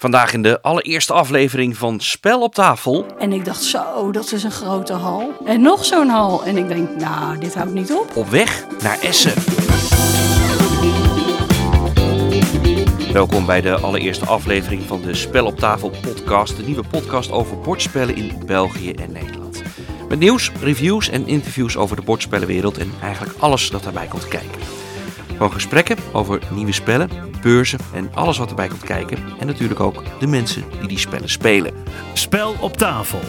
Vandaag in de allereerste aflevering van Spel op tafel. En ik dacht, zo, dat is een grote hal. En nog zo'n hal. En ik denk, nou, dit houdt niet op. Op weg naar Essen. Welkom bij de allereerste aflevering van de Spel op tafel podcast. De nieuwe podcast over bordspellen in België en Nederland. Met nieuws, reviews en interviews over de bordspellenwereld en eigenlijk alles dat daarbij komt kijken. Van gesprekken over nieuwe spellen, beurzen en alles wat erbij komt kijken. En natuurlijk ook de mensen die die spellen spelen. Spel op tafel.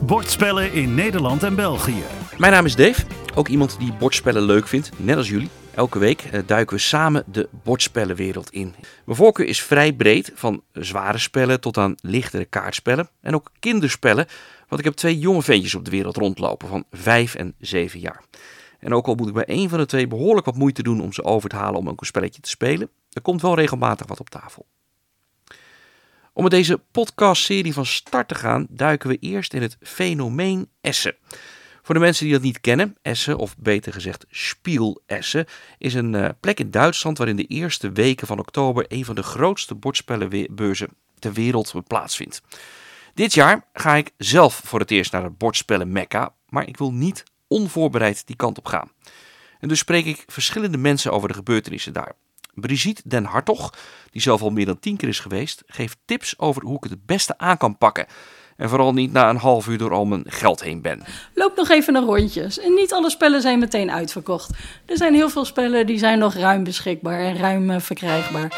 Bordspellen in Nederland en België. Mijn naam is Dave, ook iemand die bordspellen leuk vindt, net als jullie. Elke week eh, duiken we samen de bordspellenwereld in. Mijn voorkeur is vrij breed, van zware spellen tot aan lichtere kaartspellen en ook kinderspellen. Want ik heb twee jonge ventjes op de wereld rondlopen van 5 en 7 jaar. En ook al moet ik bij één van de twee behoorlijk wat moeite doen om ze over te halen om ook een spelletje te spelen, er komt wel regelmatig wat op tafel. Om met deze podcastserie van start te gaan, duiken we eerst in het fenomeen Essen. Voor de mensen die dat niet kennen, Essen, of beter gezegd Spiel Essen, is een uh, plek in Duitsland waarin de eerste weken van oktober een van de grootste bordspellenbeurzen ter wereld plaatsvindt. Dit jaar ga ik zelf voor het eerst naar het bordspellen Mekka, maar ik wil niet onvoorbereid die kant op gaan. En dus spreek ik verschillende mensen over de gebeurtenissen daar. Brigitte Den Hartog, die zelf al meer dan tien keer is geweest, geeft tips over hoe ik het het beste aan kan pakken. En vooral niet na een half uur door al mijn geld heen ben. Loop nog even naar rondjes. En niet alle spellen zijn meteen uitverkocht. Er zijn heel veel spellen die zijn nog ruim beschikbaar en ruim uh, verkrijgbaar.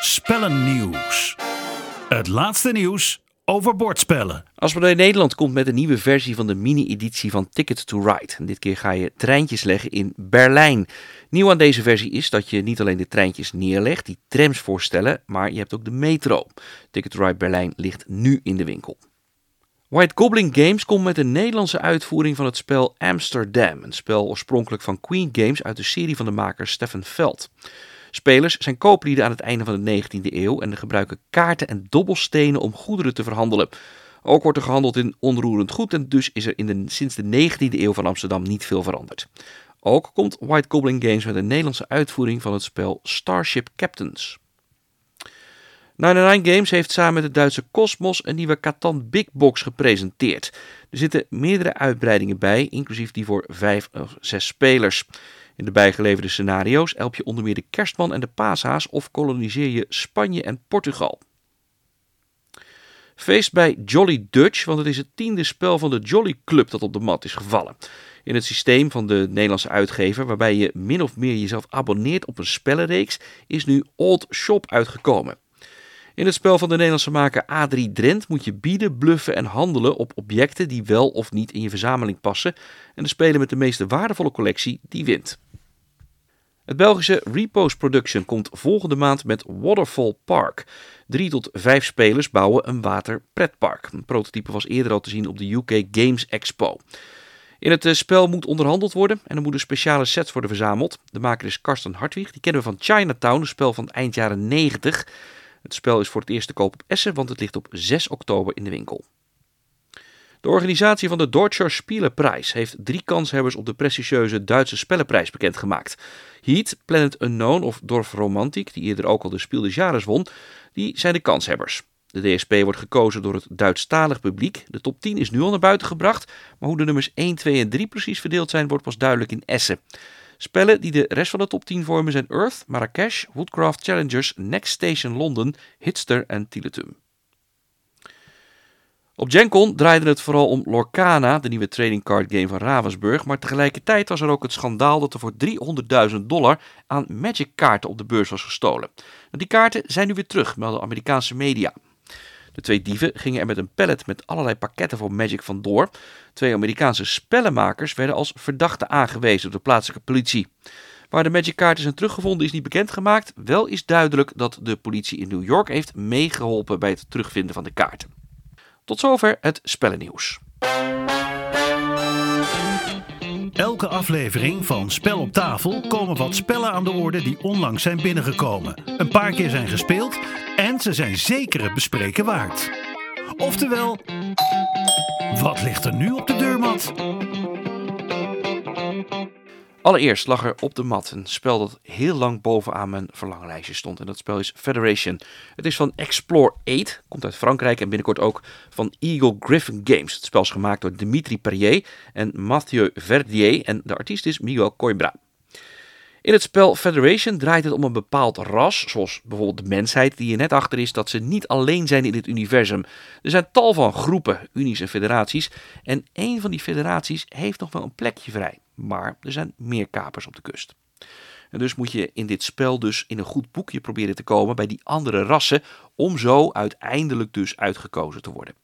Spellennieuws. Het laatste nieuws over bordspellen. Als in Nederland komt met een nieuwe versie van de mini-editie van Ticket to Ride. En dit keer ga je treintjes leggen in Berlijn. Nieuw aan deze versie is dat je niet alleen de treintjes neerlegt, die trams voorstellen, maar je hebt ook de metro. Ticket to Ride Berlijn ligt nu in de winkel. White Goblin Games komt met een Nederlandse uitvoering van het spel Amsterdam. Een spel oorspronkelijk van Queen Games uit de serie van de maker Stefan Veld. Spelers zijn kooplieden aan het einde van de 19e eeuw en gebruiken kaarten en dobbelstenen om goederen te verhandelen. Ook wordt er gehandeld in onroerend goed en dus is er in de, sinds de 19e eeuw van Amsterdam niet veel veranderd. Ook komt White Goblin Games met een Nederlandse uitvoering van het spel Starship Captains. 99 Games heeft samen met het Duitse Cosmos een nieuwe Catan Big Box gepresenteerd. Er zitten meerdere uitbreidingen bij, inclusief die voor 5 of 6 spelers. In de bijgeleverde scenario's help je onder meer de kerstman en de paashaas of koloniseer je Spanje en Portugal. Feest bij Jolly Dutch, want het is het tiende spel van de Jolly Club dat op de mat is gevallen. In het systeem van de Nederlandse uitgever, waarbij je min of meer jezelf abonneert op een spellenreeks, is nu Old Shop uitgekomen. In het spel van de Nederlandse maker A3 Drent moet je bieden, bluffen en handelen op objecten die wel of niet in je verzameling passen. En de speler met de meest waardevolle collectie, die wint. Het Belgische Repose Production komt volgende maand met Waterfall Park. Drie tot vijf spelers bouwen een waterpretpark. Een prototype was eerder al te zien op de UK Games Expo. In het eh, spel moet onderhandeld worden en er moeten speciale sets worden verzameld. De maker is Karsten Hartwig, die kennen we van Chinatown, een spel van eind jaren 90. Het spel is voor het eerst te koop op Essen, want het ligt op 6 oktober in de winkel. De organisatie van de Deutscher Spielenprijs heeft drie kanshebbers op de prestigieuze Duitse spellenprijs bekendgemaakt. Heat, Planet Unknown of Dorf Romantik, die eerder ook al de Spiel des Jahres won, die zijn de kanshebbers. De DSP wordt gekozen door het Duitsstalig publiek. De top 10 is nu al naar buiten gebracht, maar hoe de nummers 1, 2 en 3 precies verdeeld zijn, wordt pas duidelijk in Essen. Spellen die de rest van de top 10 vormen zijn Earth, Marrakesh, Woodcraft Challengers, Next Station London, Hitster en Tiletum. Op GenCon draaide het vooral om Lorcana, de nieuwe trading card game van Ravensburg, maar tegelijkertijd was er ook het schandaal dat er voor 300.000 dollar aan Magic kaarten op de beurs was gestolen. Die kaarten zijn nu weer terug, melden Amerikaanse media. De twee dieven gingen er met een pallet met allerlei pakketten voor Magic vandoor. Twee Amerikaanse spellenmakers werden als verdachten aangewezen door de plaatselijke politie. Waar de Magic kaarten zijn teruggevonden is niet bekendgemaakt. Wel is duidelijk dat de politie in New York heeft meegeholpen bij het terugvinden van de kaarten. Tot zover het spellennieuws. Elke aflevering van Spel op tafel komen wat spellen aan de orde die onlangs zijn binnengekomen. Een paar keer zijn gespeeld en ze zijn zeker het bespreken waard. Oftewel, wat ligt er nu op de deurmat? Allereerst lag er op de mat een spel dat heel lang bovenaan mijn verlanglijstje stond. En dat spel is Federation. Het is van Explore 8, komt uit Frankrijk en binnenkort ook van Eagle Griffin Games. Het spel is gemaakt door Dimitri Perrier en Mathieu Verdier en de artiest is Miguel Coimbra. In het spel Federation draait het om een bepaald ras, zoals bijvoorbeeld de mensheid, die er net achter is dat ze niet alleen zijn in dit universum. Er zijn tal van groepen, unies en federaties. En één van die federaties heeft nog wel een plekje vrij. Maar er zijn meer kapers op de kust. En dus moet je in dit spel dus in een goed boekje proberen te komen bij die andere rassen, om zo uiteindelijk dus uitgekozen te worden.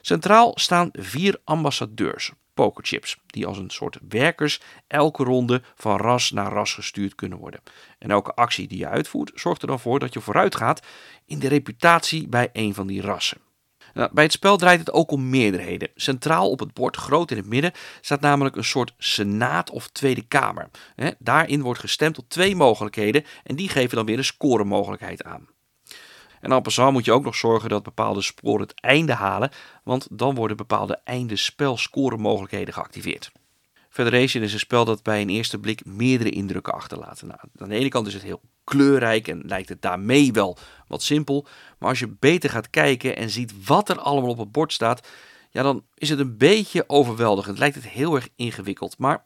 Centraal staan vier ambassadeurs, pokerchips, die als een soort werkers elke ronde van ras naar ras gestuurd kunnen worden. En elke actie die je uitvoert zorgt er dan voor dat je vooruit gaat in de reputatie bij een van die rassen. Nou, bij het spel draait het ook om meerderheden. Centraal op het bord, groot in het midden, staat namelijk een soort senaat of Tweede Kamer. Daarin wordt gestemd op twee mogelijkheden en die geven dan weer een scoremogelijkheid aan. En en passant moet je ook nog zorgen dat bepaalde sporen het einde halen, want dan worden bepaalde einde mogelijkheden geactiveerd. Federation is een spel dat bij een eerste blik meerdere indrukken achterlaat. Nou, aan de ene kant is het heel kleurrijk en lijkt het daarmee wel wat simpel. Maar als je beter gaat kijken en ziet wat er allemaal op het bord staat, ja, dan is het een beetje overweldigend. Lijkt het heel erg ingewikkeld. Maar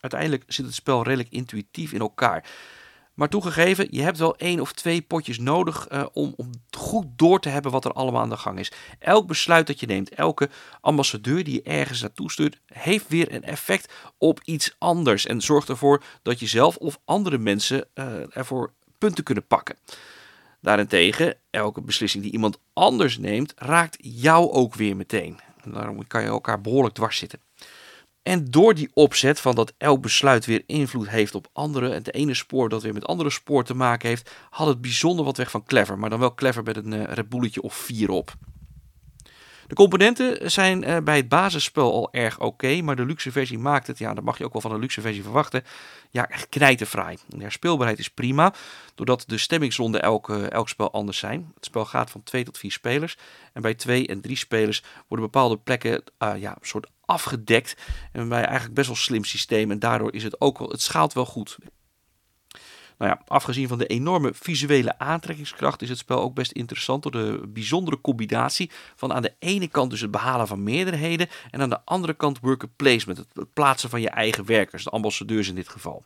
uiteindelijk zit het spel redelijk intuïtief in elkaar. Maar toegegeven, je hebt wel één of twee potjes nodig uh, om, om goed door te hebben wat er allemaal aan de gang is. Elk besluit dat je neemt, elke ambassadeur die je ergens naartoe stuurt, heeft weer een effect op iets anders. En zorgt ervoor dat je zelf of andere mensen uh, ervoor punten kunnen pakken. Daarentegen, elke beslissing die iemand anders neemt, raakt jou ook weer meteen. En daarom kan je elkaar behoorlijk dwars zitten. En door die opzet van dat elk besluit weer invloed heeft op anderen en de ene spoor dat weer met andere spoor te maken heeft, had het bijzonder wat weg van clever, maar dan wel clever met een uh, of vier op. De componenten zijn uh, bij het basisspel al erg oké, maar de luxe versie maakt het, ja, dat mag je ook wel van een luxe versie verwachten, ja, echt. De herspeelbaarheid is prima, doordat de stemmingsronden elk, uh, elk spel anders zijn. Het spel gaat van 2 tot 4 spelers en bij 2 en 3 spelers worden bepaalde plekken uh, ja, een soort afgedekt. En bij eigenlijk best wel slim systeem en daardoor is het ook wel, het schaalt wel goed. Nou ja, afgezien van de enorme visuele aantrekkingskracht is het spel ook best interessant door de bijzondere combinatie van aan de ene kant dus het behalen van meerderheden en aan de andere kant worker placement, het plaatsen van je eigen werkers, de ambassadeurs in dit geval.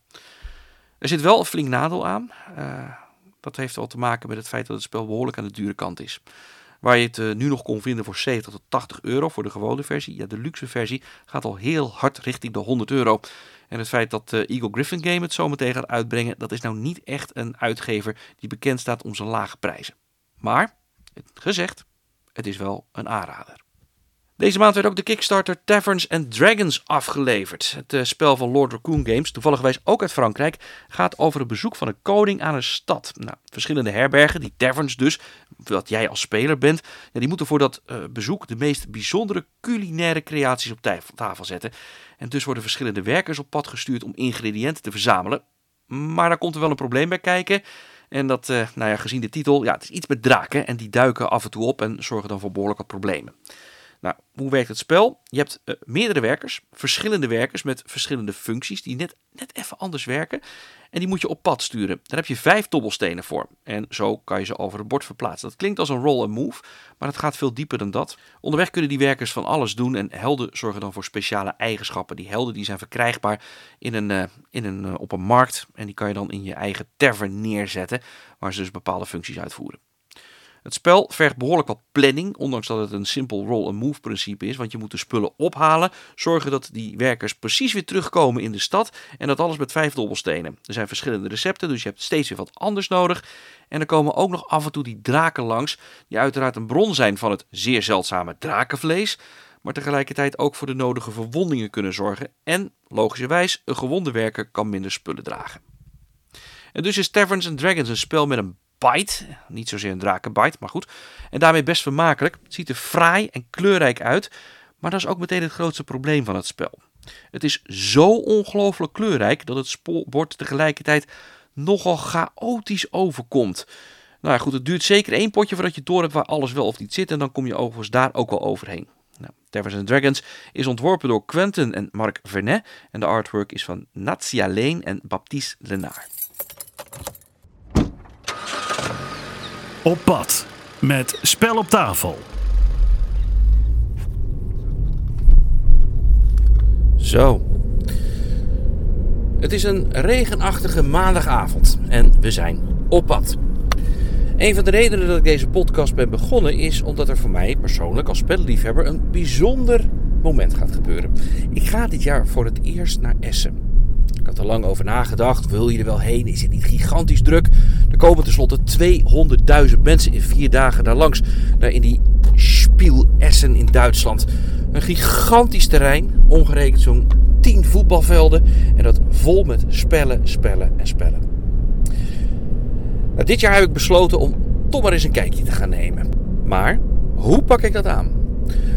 Er zit wel een flink nadeel aan. Uh, dat heeft wel te maken met het feit dat het spel behoorlijk aan de dure kant is. Waar je het uh, nu nog kon vinden voor 70 tot 80 euro voor de gewone versie. Ja, de luxe versie gaat al heel hard richting de 100 euro. En het feit dat uh, Eagle Griffin Game het zometeen gaat uitbrengen, dat is nou niet echt een uitgever die bekend staat om zijn lage prijzen. Maar, gezegd, het is wel een aanrader. Deze maand werd ook de Kickstarter Taverns and Dragons afgeleverd. Het uh, spel van Lord Raccoon Games, toevallig ook uit Frankrijk, gaat over het bezoek van een koning aan een stad. Nou, verschillende herbergen, die taverns dus, wat jij als speler bent, ja, die moeten voor dat uh, bezoek de meest bijzondere culinaire creaties op tafel zetten. En dus worden verschillende werkers op pad gestuurd om ingrediënten te verzamelen. Maar daar komt er wel een probleem bij kijken. En dat, uh, nou ja, gezien de titel, ja, het is iets met draken en die duiken af en toe op en zorgen dan voor behoorlijk wat problemen. Nou, hoe werkt het spel? Je hebt uh, meerdere werkers, verschillende werkers met verschillende functies die net, net even anders werken. En die moet je op pad sturen. Daar heb je vijf dobbelstenen voor. En zo kan je ze over het bord verplaatsen. Dat klinkt als een roll and move, maar het gaat veel dieper dan dat. Onderweg kunnen die werkers van alles doen en helden zorgen dan voor speciale eigenschappen. Die helden die zijn verkrijgbaar in een, uh, in een, uh, op een markt en die kan je dan in je eigen tavern neerzetten, waar ze dus bepaalde functies uitvoeren. Het spel vergt behoorlijk wat planning, ondanks dat het een simpel roll-and-move principe is. Want je moet de spullen ophalen, zorgen dat die werkers precies weer terugkomen in de stad. En dat alles met vijf dobbelstenen. Er zijn verschillende recepten, dus je hebt steeds weer wat anders nodig. En er komen ook nog af en toe die draken langs, die uiteraard een bron zijn van het zeer zeldzame drakenvlees. Maar tegelijkertijd ook voor de nodige verwondingen kunnen zorgen. En, logischerwijs, een gewonde werker kan minder spullen dragen. En dus is Taverns and Dragons een spel met een bite. Niet zozeer een drakenbite, maar goed. En daarmee best vermakelijk. Het ziet er fraai en kleurrijk uit. Maar dat is ook meteen het grootste probleem van het spel. Het is zo ongelooflijk kleurrijk dat het bord tegelijkertijd nogal chaotisch overkomt. Nou ja, goed, het duurt zeker één potje voordat je door hebt waar alles wel of niet zit. En dan kom je overigens daar ook wel overheen. Nou, and Dragons is ontworpen door Quentin en Marc Vernet en de artwork is van Natsia Leen en Baptiste Lenard. Op pad met Spel op tafel. Zo. Het is een regenachtige maandagavond en we zijn op pad. Een van de redenen dat ik deze podcast ben begonnen is omdat er voor mij persoonlijk als spelliefhebber een bijzonder moment gaat gebeuren. Ik ga dit jaar voor het eerst naar Essen. Had er lang over nagedacht. Wil je er wel heen? Is het niet gigantisch druk? Er komen tenslotte 200.000 mensen in vier dagen daar langs. Daar in die Spiel Essen in Duitsland. Een gigantisch terrein, omgerekend zo'n 10 voetbalvelden. En dat vol met spellen, spellen en spellen. Nou, dit jaar heb ik besloten om toch maar eens een kijkje te gaan nemen. Maar hoe pak ik dat aan?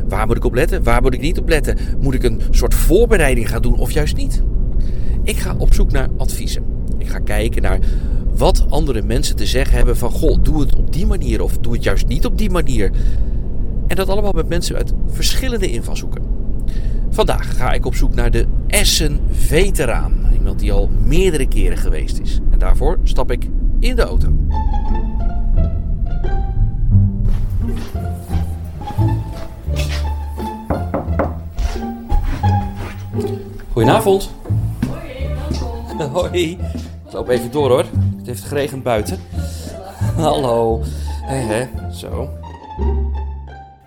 Waar moet ik op letten? Waar moet ik niet op letten? Moet ik een soort voorbereiding gaan doen of juist niet? Ik ga op zoek naar adviezen. Ik ga kijken naar wat andere mensen te zeggen hebben van goh, doe het op die manier of doe het juist niet op die manier. En dat allemaal met mensen uit verschillende invalshoeken. Vandaag ga ik op zoek naar de Essen Veteraan. Iemand die al meerdere keren geweest is. En daarvoor stap ik in de auto. Goedenavond. Hoi. Ik loop even door hoor. Het heeft geregend buiten. Hallo. Hé hé. Zo.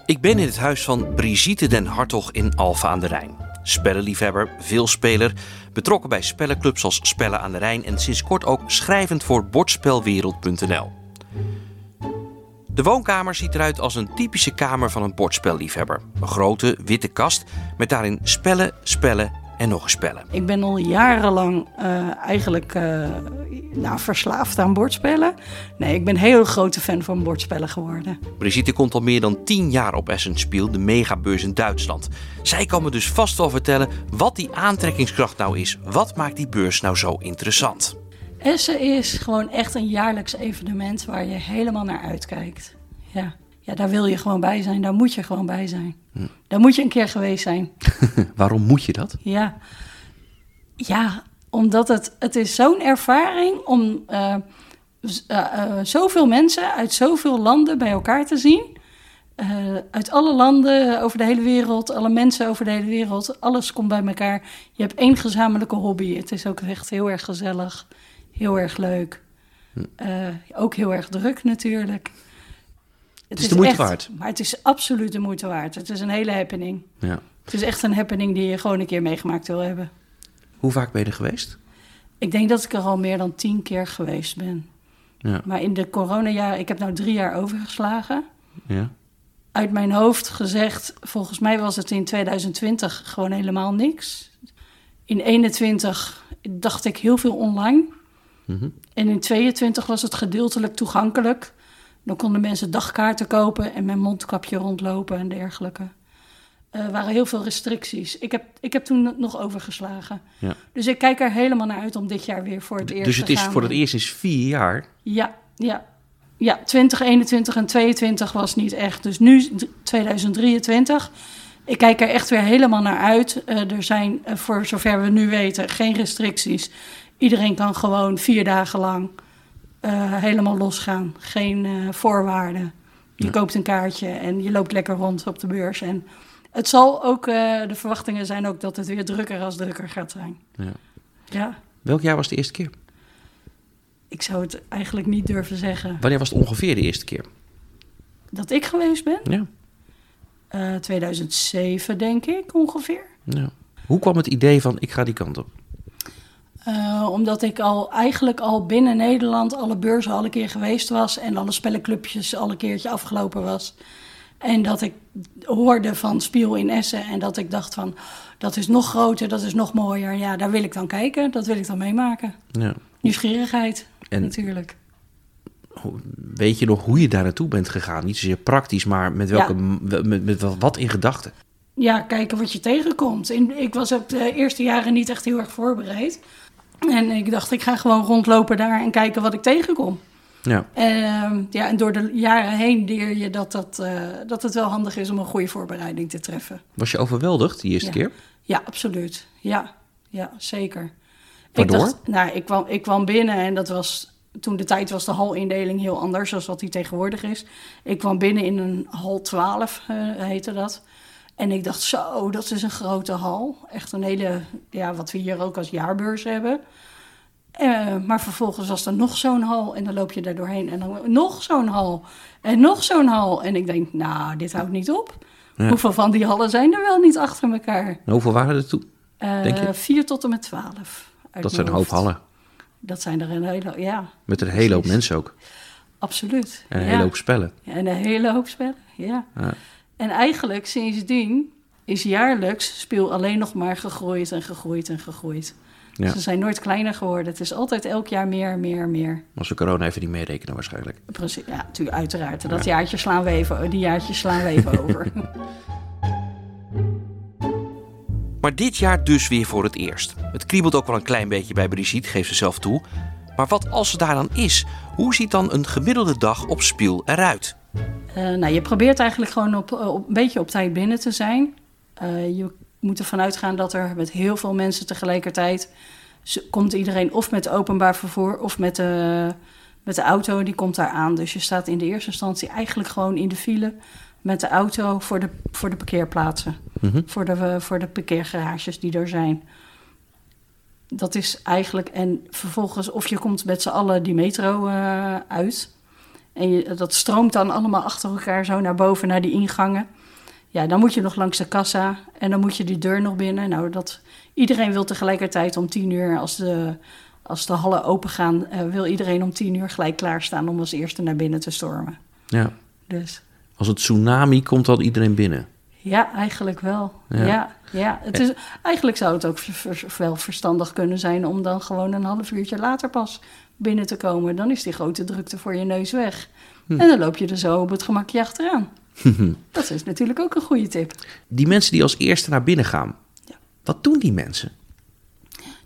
Ik ben in het huis van Brigitte den Hartog in Alphen aan de Rijn. Spellenliefhebber, veelspeler, betrokken bij spellenclubs als Spellen aan de Rijn en sinds kort ook schrijvend voor bordspelwereld.nl. De woonkamer ziet eruit als een typische kamer van een bordspelliefhebber. Een grote witte kast met daarin spellen, spellen en nog eens spellen. Ik ben al jarenlang uh, eigenlijk uh, nou, verslaafd aan bordspellen. Nee, ik ben een heel grote fan van bordspellen geworden. Brigitte komt al meer dan 10 jaar op Essenspiel, de megabeurs in Duitsland. Zij kan me dus vast wel vertellen wat die aantrekkingskracht nou is. Wat maakt die beurs nou zo interessant? Essen is gewoon echt een jaarlijks evenement waar je helemaal naar uitkijkt. Ja. Ja, daar wil je gewoon bij zijn. Daar moet je gewoon bij zijn. Hm. Daar moet je een keer geweest zijn. Waarom moet je dat? Ja, ja omdat het, het is zo'n ervaring om uh, uh, uh, zoveel mensen uit zoveel landen bij elkaar te zien. uit alle landen over de hele wereld, alle mensen over de hele wereld, alles komt bij elkaar. Je hebt één gezamenlijke hobby. Het is ook echt heel erg gezellig, heel erg leuk. Hm. ook heel erg druk natuurlijk. Het, is, de moeite echt, waard. Maar het is absoluut de moeite waard. Het is een hele happening. Ja. Het is echt een happening die je gewoon een keer meegemaakt wil hebben. Hoe vaak ben je er geweest? Ik denk dat ik er al meer dan tien keer geweest ben. Ja. Maar in de coronajaren, ik heb nou drie jaar overgeslagen. Ja. Uit mijn hoofd gezegd, volgens mij was het in 2020 gewoon helemaal niks. In 21 dacht ik heel veel online. Mm -hmm. En in 22 was het gedeeltelijk toegankelijk. Dan konden mensen dagkaarten kopen en met mondkapje rondlopen en dergelijke. Er uh, waren heel veel restricties. Ik heb, ik heb toen nog overgeslagen. Ja. Dus ik kijk er helemaal naar uit om dit jaar weer voor het eerst Dus het te is gaan. voor het eerst is vier jaar? Ja, ja. Ja, 2021 en 22 was niet echt. Dus nu 2023. Ik kijk er echt weer helemaal naar uit. Uh, er zijn, uh, voor zover we nu weten, geen restricties. Iedereen kan gewoon vier dagen lang helemaal losgaan. Geen uh, voorwaarden. Je Ja. koopt een kaartje en je loopt lekker rond op de beurs. En het zal ook, uh, de verwachtingen zijn ook dat het weer drukker als drukker gaat zijn. Ja. Ja, Welk jaar was de eerste keer? ik zou het eigenlijk niet durven zeggen. Wanneer was het ongeveer de eerste keer? Dat ik geweest ben? Ja. Uh, 2007 denk ik ongeveer. ja. Hoe kwam het idee van ik ga die kant op? Uh, omdat ik al eigenlijk al binnen Nederland alle beurzen al een keer geweest was en alle spellenclubjes al een keertje afgelopen was. En dat ik hoorde van Spiel in Essen en dat ik dacht van dat is nog groter, dat is nog mooier. Ja, daar wil ik dan kijken, dat wil ik dan meemaken. Ja. Nieuwsgierigheid En- natuurlijk. Weet je nog hoe je daar naartoe bent gegaan? Niet zozeer praktisch, maar met, welke, met, met, met wat- wat in gedachten? Ja, kijken wat je tegenkomt. In, ik was op de eerste jaren niet echt heel erg voorbereid. En ik dacht, ik ga gewoon rondlopen daar en kijken wat ik tegenkom. Ja. Ehm, ja, en door de jaren heen leer je dat, dat, eh, dat het wel handig is om een goede voorbereiding te treffen. Was je overweldigd die eerste Ja. keer? Ja, absoluut. Ja, ja zeker. Waardoor? Ik, dacht, nou, ik, kwam, ik kwam binnen en dat was... Toen de tijd was de halindeling heel anders dan wat die tegenwoordig is. Ik kwam binnen in een hal 12, eh, heette dat. En ik dacht, zo, dat is een grote hal. Echt een hele, ja, wat we hier ook als jaarbeurs hebben. Eh, maar vervolgens was er nog zo'n hal en dan loop je daar doorheen. En dan nog zo'n hal en nog zo'n hal. En ik denk, nou, dit houdt niet op. Ja. Hoeveel van die hallen zijn er wel niet achter elkaar? En hoeveel waren er toen? Eh, Denk je? 4 tot en met 12. uit Dat zijn een hoop hallen. Dat zijn er een hele, ja, Met een hele hoop mensen ook. absoluut. En een ja. hele hoop spellen. En een hele hoop spellen, ja. Ja. En eigenlijk sindsdien is jaarlijks speel alleen nog maar gegroeid en gegroeid en gegroeid. Ja. Ze zijn nooit kleiner geworden. Het is altijd elk jaar meer, meer, meer. Als we corona even niet meerekenen waarschijnlijk. Precies, ja, natuurlijk, uiteraard. Dat jaartje slaan we even, die jaartjes slaan we even over. Maar dit jaar dus weer voor het eerst. Het kriebelt ook wel een klein beetje bij Brigitte, geeft ze zelf toe. Maar wat als ze daar dan is? Hoe ziet dan een gemiddelde dag op Spiel eruit? Eh, nou, je probeert eigenlijk gewoon op, eh, op, een beetje op tijd binnen te zijn. Eh, je moet ervan uitgaan dat er met heel veel mensen tegelijkertijd... komt iedereen of met openbaar vervoer of met de, met de auto, die komt daar aan. Dus je staat in de eerste instantie eigenlijk gewoon in de file met de auto voor de, voor de parkeerplaatsen. Mhm. Voor, de, voor de parkeergarages die er zijn. Dat is eigenlijk... En vervolgens, of je komt met z'n allen die metro uit... En je, dat stroomt dan allemaal achter elkaar zo naar boven, naar die ingangen. Ja, dan moet je nog langs de kassa en dan moet je die deur nog binnen. Nou, dat, iedereen wil tegelijkertijd om tien uur, als de, als de hallen open gaan, eh, wil iedereen om tien uur gelijk klaarstaan om als eerste naar binnen te stormen. Ja. Dus Als het tsunami komt dan iedereen binnen. ja, eigenlijk wel. Ja. Ja, ja, Het is, eigenlijk zou het ook ver- ver- wel verstandig kunnen zijn om dan gewoon een half uurtje later pas binnen te komen. Dan is die grote drukte voor je neus weg. En dan loop je er zo op het gemakje achteraan. Dat is natuurlijk ook een goede tip. Die mensen die als eerste naar binnen gaan. Ja. Wat doen die mensen?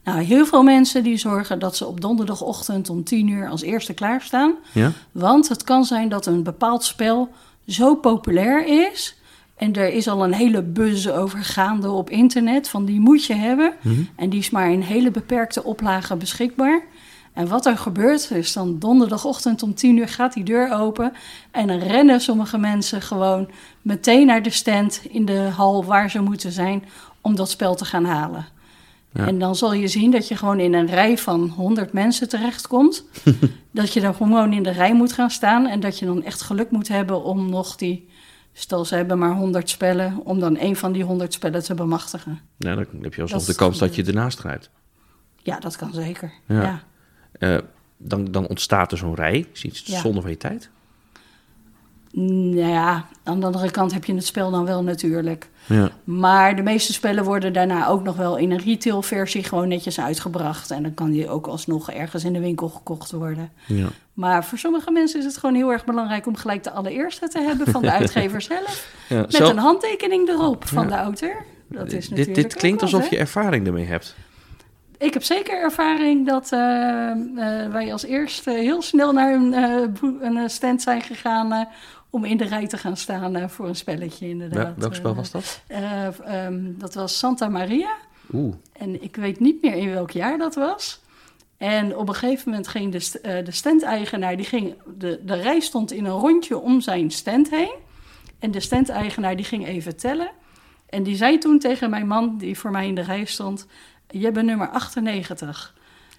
Nou, heel veel mensen die zorgen dat ze op donderdagochtend om 10 uur als eerste klaarstaan. Ja? Want het kan zijn dat een bepaald spel zo populair is. En er is al een hele buzz over gaande op internet. Van die moet je hebben. En die is maar in hele beperkte oplagen beschikbaar. En wat er gebeurt is dan donderdagochtend om 10 uur gaat die deur open. En dan rennen sommige mensen gewoon meteen naar de stand in de hal waar ze moeten zijn. Om dat spel te gaan halen. Ja. En dan zal je zien dat je gewoon in een rij van 100 mensen terechtkomt. dat je dan gewoon in de rij moet gaan staan. En dat je dan echt geluk moet hebben om nog die. Stel, ze hebben maar 100 spellen. Om dan een van die 100 spellen te bemachtigen. Nou, dan heb je alsnog Dat de kans dat je ernaast grijpt. Ja, dat kan zeker. Ja. Ja. Eh, dan, dan ontstaat er zo'n rij. Is iets Ja. zonde van je tijd. Nou ja, aan de andere kant heb je het spel dan wel natuurlijk. Ja. Maar de meeste spellen worden daarna ook nog wel in een retailversie gewoon netjes uitgebracht. En dan kan die ook alsnog ergens in de winkel gekocht worden. ja. Maar voor sommige mensen is het gewoon heel erg belangrijk om gelijk de allereerste te hebben van de uitgever zelf. Ja, Met zelf- een handtekening erop van Ja. de auteur. Dat is dit, natuurlijk dit klinkt ook wat, alsof je ervaring ermee hebt. Ik heb zeker ervaring dat eh, eh, wij als eerste heel snel naar een, eh, een stand zijn gegaan... om in de rij te gaan staan voor een spelletje inderdaad. Wel- welk spel was dat? eh, ehm, dat was Santa Maria. Oeh. En ik weet niet meer in welk jaar dat was. En op een gegeven moment ging de, st- de standeigenaar, die ging, de, de rij stond in een rondje om zijn stand heen. En de standeigenaar die ging even tellen. En die zei toen tegen mijn man, die voor mij in de rij stond, je bent nummer 98.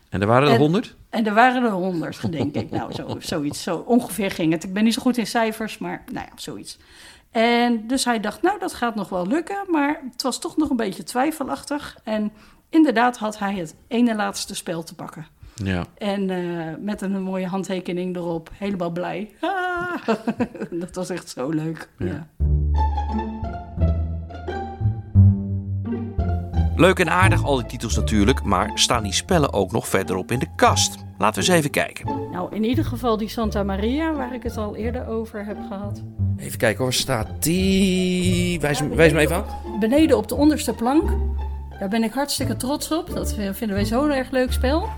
En er waren er honderd? En er waren er honderd, denk ik. Nou, zo, zoiets. Zo ongeveer ging het. Ik ben niet zo goed in cijfers, maar nou ja, zoiets. En dus hij dacht, nou, dat gaat nog wel lukken. Maar het was toch nog een beetje twijfelachtig. En inderdaad had hij het ene laatste spel te pakken. Ja. En eh, met een mooie handtekening erop. Helemaal blij. Ah, dat was echt zo leuk. Ja. Ja. Leuk en aardig al die titels natuurlijk, maar staan die spellen ook nog verderop in de kast? Laten we eens even kijken. Nou, in ieder geval die Santa Maria, waar ik het al eerder over heb gehad. Even kijken hoor, staat die... Wijs, hem- wijs me even aan. beneden op de onderste plank. Daar ben ik hartstikke trots op. Dat vinden wij zo'n erg leuk spel.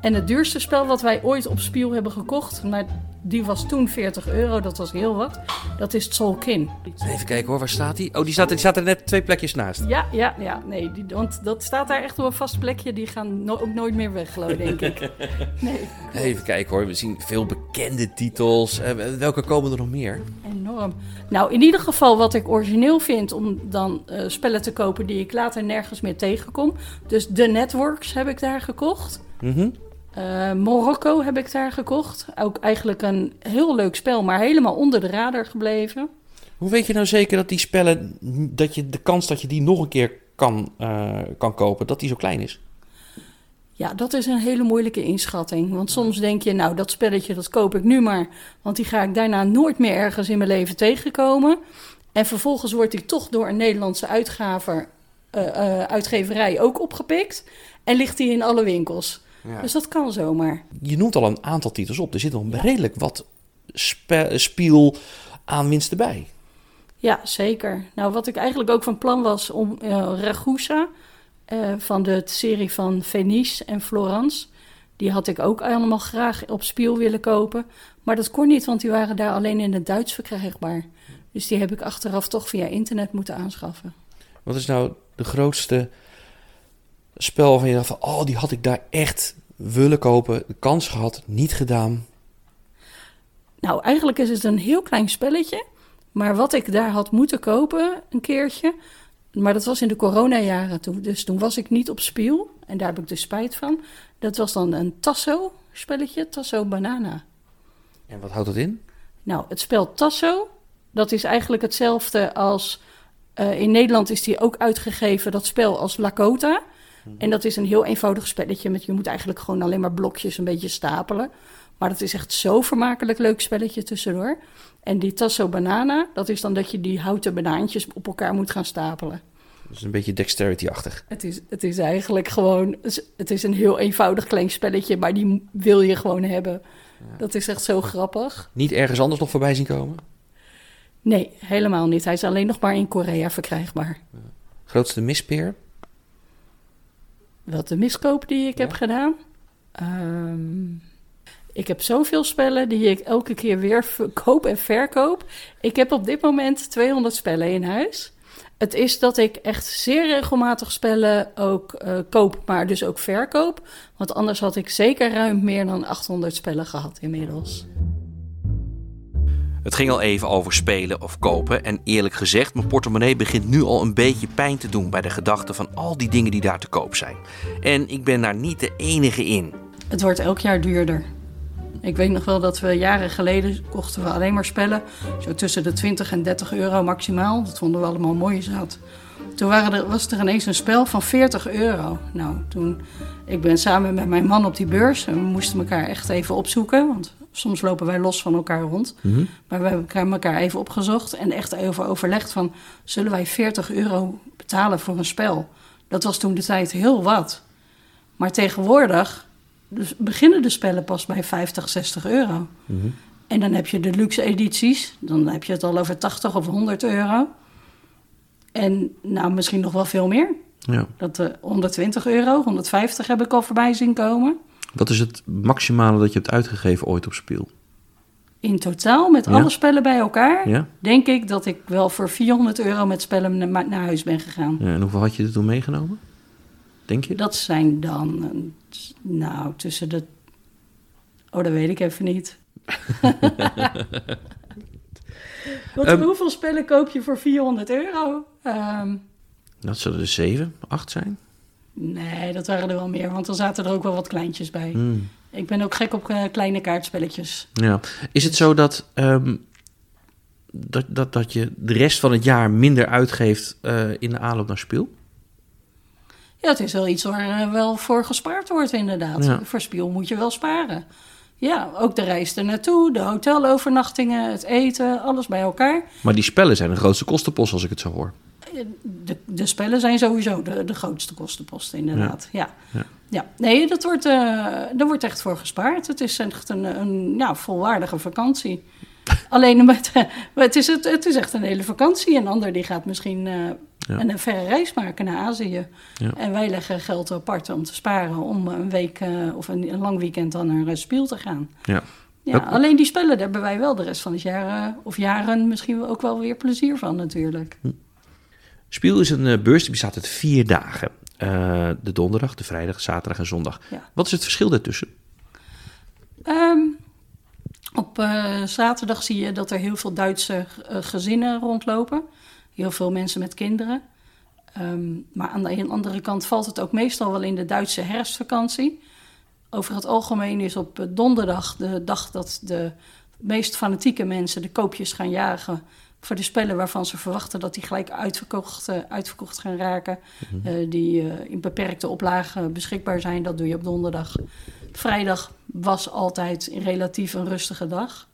En het duurste spel wat wij ooit op Spiel hebben gekocht, maar die was toen 40 euro, dat was heel wat. Dat is Tzolkin. Even kijken hoor, waar staat die? Oh, die staat, die staat er net twee plekjes naast. Ja, ja, ja. Nee, die, want dat staat daar echt op een vast plekje. Die gaan no- ook nooit meer weg, geloof denk ik. Nee, Even kijken hoor, we zien veel bekende titels. Eh, welke komen er nog meer? enorm. Nou, in ieder geval wat ik origineel vind om dan eh, spellen te kopen die ik later nergens meer tegenkom. Dus The Networks heb ik daar gekocht. Mhm. Eh, Morocco heb ik daar gekocht. Ook eigenlijk een heel leuk spel, maar helemaal onder de radar gebleven. Hoe weet je nou zeker dat die spellen, dat je de kans dat je die nog een keer kan, eh, kan kopen, dat die zo klein is? Ja, dat is een hele moeilijke inschatting. Want soms denk je, nou, dat spelletje dat koop ik nu maar. Want die ga ik daarna nooit meer ergens in mijn leven tegenkomen. En vervolgens wordt die toch door een Nederlandse uitgaver, eh, uitgeverij ook opgepikt. En ligt die in alle winkels. Dus dat kan zomaar. Je noemt al een aantal titels op. Er zit nog redelijk wat spe- spiel aan winst erbij. Ja, zeker. Nou, wat ik eigenlijk ook van plan was om eh Ragusa, eh, van de serie van Venice en Florence, die had ik ook allemaal graag op spiel willen kopen. Maar dat kon niet, want die waren daar alleen in het Duits verkrijgbaar. Dus die heb ik achteraf toch via internet moeten aanschaffen. Wat is nou de grootste spel waarvan je dacht van... oh, die had ik daar echt willen kopen, de kans gehad, niet gedaan. Nou, eigenlijk is het een heel klein spelletje. Maar wat ik daar had moeten kopen, een keertje. Maar dat was in de coronajaren toen. Dus toen was ik niet op spiel. En daar heb ik dus spijt van. Dat was dan een Tasso-spelletje, Tasso Banana. En wat houdt dat in? Nou, het spel Tasso, dat is eigenlijk hetzelfde als... eh, in Nederland is die ook uitgegeven, dat spel, als Lakota. En dat is een heel eenvoudig spelletje. Met, je moet eigenlijk gewoon alleen maar blokjes een beetje stapelen. Maar dat is echt zo vermakelijk leuk spelletje tussendoor. En die Tasso Banana, dat is dan dat je die houten banaantjes op elkaar moet gaan stapelen. Dat is een beetje dexterity-achtig. Het is, het is eigenlijk gewoon, het is een heel eenvoudig klein spelletje, maar die wil je gewoon hebben. Dat is echt zo grappig. Niet ergens anders nog voorbij zien komen? Nee, helemaal niet. Hij is alleen nog maar in Korea verkrijgbaar. Grootste mispeer? Wat de miskoop die ik heb gedaan? Ehm, ik heb zoveel spellen die ik elke keer weer koop en verkoop. Ik heb op dit moment 200 spellen in huis. Het is dat ik echt zeer regelmatig spellen ook eh, koop, maar dus ook verkoop. Want anders had ik zeker ruim meer dan 800 spellen gehad inmiddels. Het ging al even over spelen of kopen. En eerlijk gezegd, mijn portemonnee begint nu al een beetje pijn te doen bij de gedachte van al die dingen die daar te koop zijn. En ik ben daar niet de enige in. Het wordt elk jaar duurder. Ik weet nog wel dat we jaren geleden kochten we alleen maar spellen. Zo tussen de 20 en 30 euro maximaal. Dat vonden we allemaal mooi zat. Toen waren er, was er ineens een spel van 40 euro. Nou, toen... Ik ben samen met mijn man op die beurs. En we moesten elkaar echt even opzoeken. Want soms lopen wij los van elkaar rond. Maar we hebben elkaar even opgezocht. En echt even overlegd van... Zullen wij 40 euro betalen voor een spel? Dat was toen de tijd heel wat. Maar tegenwoordig dus beginnen de spellen pas bij 50, 60 euro. En dan heb je de luxe edities. Dan heb je het al over 80 of 100 euro. En nou, misschien nog wel veel meer. Ja. Dat eh 120 euro, 150 heb ik al voorbij zien komen. Wat is het maximale dat je hebt uitgegeven ooit op speel? In totaal, met Ja. alle spellen bij elkaar, Ja? denk ik dat ik wel voor 400 euro met spellen na- naar huis ben gegaan. ja en hoeveel had je er toen meegenomen? Denk je? Dat zijn dan, nou, tussen de... Oh, dat weet ik even niet. Ehm. hoeveel spellen koop je voor 400 euro? Ehm, Dat zullen er zeven, acht zijn. nee, dat waren er wel meer, want er zaten er ook wel wat kleintjes bij. Hmm. Ik ben ook gek op eh, kleine kaartspelletjes. Ja. Is het zo dat, ehm, dat, dat, dat je de rest van het jaar minder uitgeeft eh, in de aanloop naar speel? Ja, het is wel iets waar eh, wel voor gespaard wordt, inderdaad. Ja. Voor spiel moet je wel sparen. Ja, ook de reis er naartoe, de hotelovernachtingen, het eten, alles bij elkaar. Maar die spellen zijn de grootste kostenpost als ik het zo hoor. De, de spellen zijn sowieso de, de grootste kostenposten, inderdaad. Ja. Ja. Ja. nee, dat wordt, eh daar wordt echt voor gespaard. Het is echt een, een ja, volwaardige vakantie. Alleen met, het, is het, het is echt een hele vakantie. Een ander die gaat misschien eh, Ja. En een verre reis maken naar Azië. Ja. En wij leggen geld apart om te sparen om een week eh, of een, een lang weekend dan naar een spiel te gaan. Ja. Alleen die spellen, daar hebben wij wel de rest van het jaar eh, of jaren misschien ook wel weer plezier van natuurlijk. Spiel is een eh, beurs die bestaat uit vier dagen. De donderdag, de vrijdag, zaterdag en zondag. Ja. Wat is het verschil daartussen? Ehm, op zaterdag zie je dat er heel veel Duitse gezinnen rondlopen. Heel veel mensen met kinderen. Ehm, maar aan de andere kant valt het ook meestal wel in de Duitse herfstvakantie. Over het algemeen is op eh, donderdag de dag dat de meest fanatieke mensen de koopjes gaan jagen voor de spellen waarvan ze verwachten dat die gelijk uitverkocht, eh, uitverkocht gaan raken. Eh, die in beperkte oplagen beschikbaar zijn. Dat doe je op donderdag. Vrijdag was altijd een relatief een rustige dag.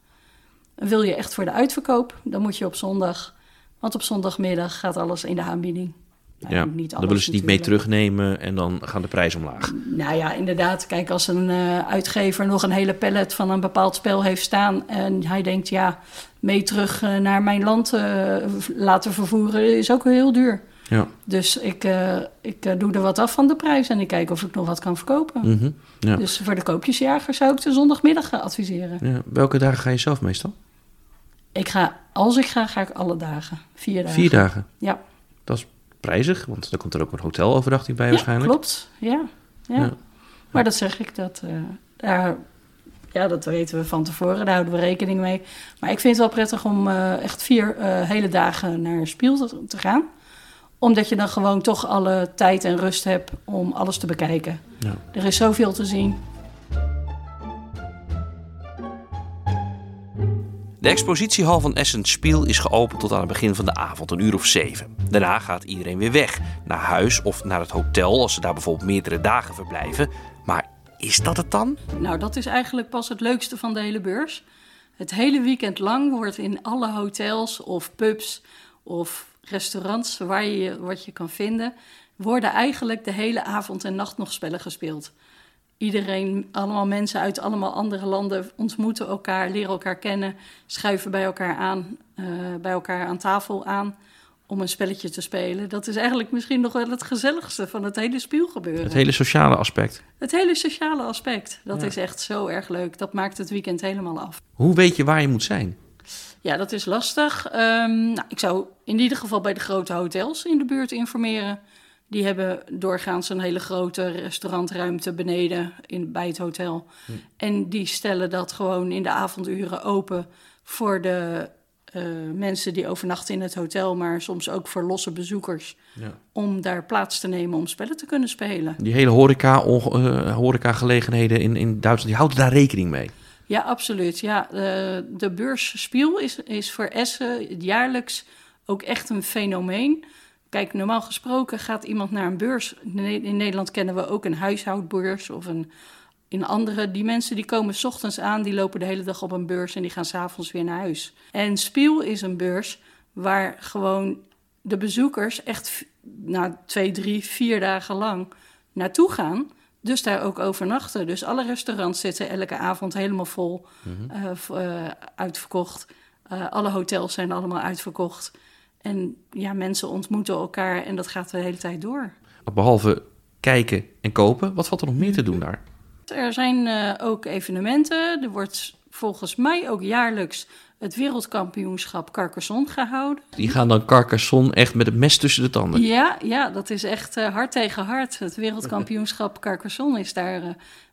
En wil je echt voor de uitverkoop, dan moet je op zondag. Want op zondagmiddag gaat alles in de aanbieding. Nou, ja, niet dan willen ze het niet mee terugnemen en dan gaan de prijzen omlaag. Nou ja, inderdaad. Kijk, als een eh, uitgever nog een hele pallet van een bepaald spel heeft staan... en hij denkt, ja, mee terug eh, naar mijn land eh, laten vervoeren... is ook heel duur. Ja. Dus ik, ik doe er wat af van de prijs en ik kijk of ik nog wat kan verkopen. Mhm. ja. Dus voor de koopjesjager zou ik de zondagmiddag adviseren. ja. Welke dagen ga je zelf meestal? Ik ga, als ik ga, ga ik alle dagen. Vier dagen. Vier dagen. Ja, Dat is prijzig, want dan komt er ook een hotelovernachting bij ja waarschijnlijk. klopt. Ja. Ja. Ja. Maar dat zeg ik, dat, eh, daar, ja, dat weten we van tevoren, daar houden we rekening mee. Maar ik vind het wel prettig om eh, echt vier eh, hele dagen naar Spiel te, te gaan. Omdat je dan gewoon toch alle tijd en rust hebt om alles te bekijken. Ja. Er is zoveel te zien. De expositiehal van Essen Spiel is geopend tot aan het begin van de avond, een uur of zeven. Daarna gaat iedereen weer weg, naar huis of naar het hotel als ze daar bijvoorbeeld meerdere dagen verblijven. Maar is dat het dan? Nou, dat is eigenlijk pas het leukste van de hele beurs. Het hele weekend lang wordt in alle hotels of pubs of restaurants waar je wat je kan vinden, worden eigenlijk de hele avond en nacht nog spellen gespeeld. Iedereen, allemaal mensen uit allemaal andere landen ontmoeten elkaar, leren elkaar kennen, schuiven bij elkaar aan, eh, bij elkaar aan tafel aan om een spelletje te spelen. Dat is eigenlijk misschien nog wel het gezelligste van het hele spielgebeuren. Het hele sociale aspect. Het hele sociale aspect, dat Ja. is echt zo erg leuk. Dat maakt het weekend helemaal af. Hoe weet je waar je moet zijn? Ja, dat is lastig. Ehm, nou, ik zou in ieder geval bij de grote hotels in de buurt informeren. Die hebben doorgaans een hele grote restaurantruimte beneden in, bij het hotel. En die stellen dat gewoon in de avonduren open voor de eh, mensen die overnachten in het hotel, maar soms ook voor losse bezoekers. Ja. Om daar plaats te nemen om spellen te kunnen spelen. Die hele horeca, eh, horecagelegenheden in, in Duitsland, die houden daar rekening mee. Ja, absoluut. Ja, de, de beurs Spiel is, is voor Essen jaarlijks ook echt een fenomeen. Kijk, normaal gesproken gaat iemand naar een beurs. In Ne- In Nederland kennen we ook een huishoudbeurs of een in andere. Die mensen die komen 's ochtends aan, die lopen de hele dag op een beurs en die gaan s'avonds weer naar huis. En Spiel is een beurs waar gewoon de bezoekers echt na twee, drie, vier dagen lang naartoe gaan. Dus daar ook overnachten. Dus alle restaurants zitten elke avond helemaal vol, eh, v- eh, uitverkocht. Eh, alle hotels zijn allemaal uitverkocht. En ja, mensen ontmoeten elkaar en dat gaat de hele tijd door. Behalve kijken en kopen, wat valt er nog meer te doen daar? Er zijn eh, ook evenementen. Er wordt volgens mij ook jaarlijks het wereldkampioenschap Carcassonne gehouden. Die gaan dan Carcassonne echt met het mes tussen de tanden. Ja, ja dat is echt eh, hard tegen hard. Het wereldkampioenschap Carcassonne is daar, eh,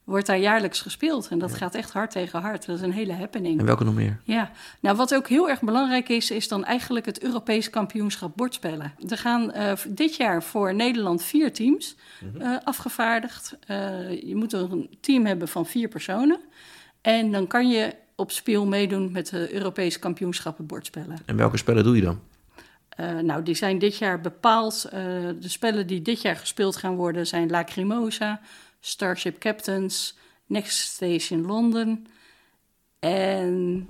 wordt daar jaarlijks gespeeld. En dat gaat echt hard tegen hard. Dat is een hele happening. En welke nog meer? Ja, nou wat ook heel erg belangrijk is, is dan eigenlijk het Europees kampioenschap bordspellen. Er gaan eh, dit jaar voor Nederland vier teams eh, afgevaardigd. Eh, je moet een team hebben van vier personen. En dan kan je op speel meedoen met de Europese kampioenschappen bordspellen. En welke spellen doe je dan? Nou, die zijn dit jaar bepaald. De spellen die dit jaar gespeeld gaan worden zijn Lacrimosa, Starship Captains, Next Station London en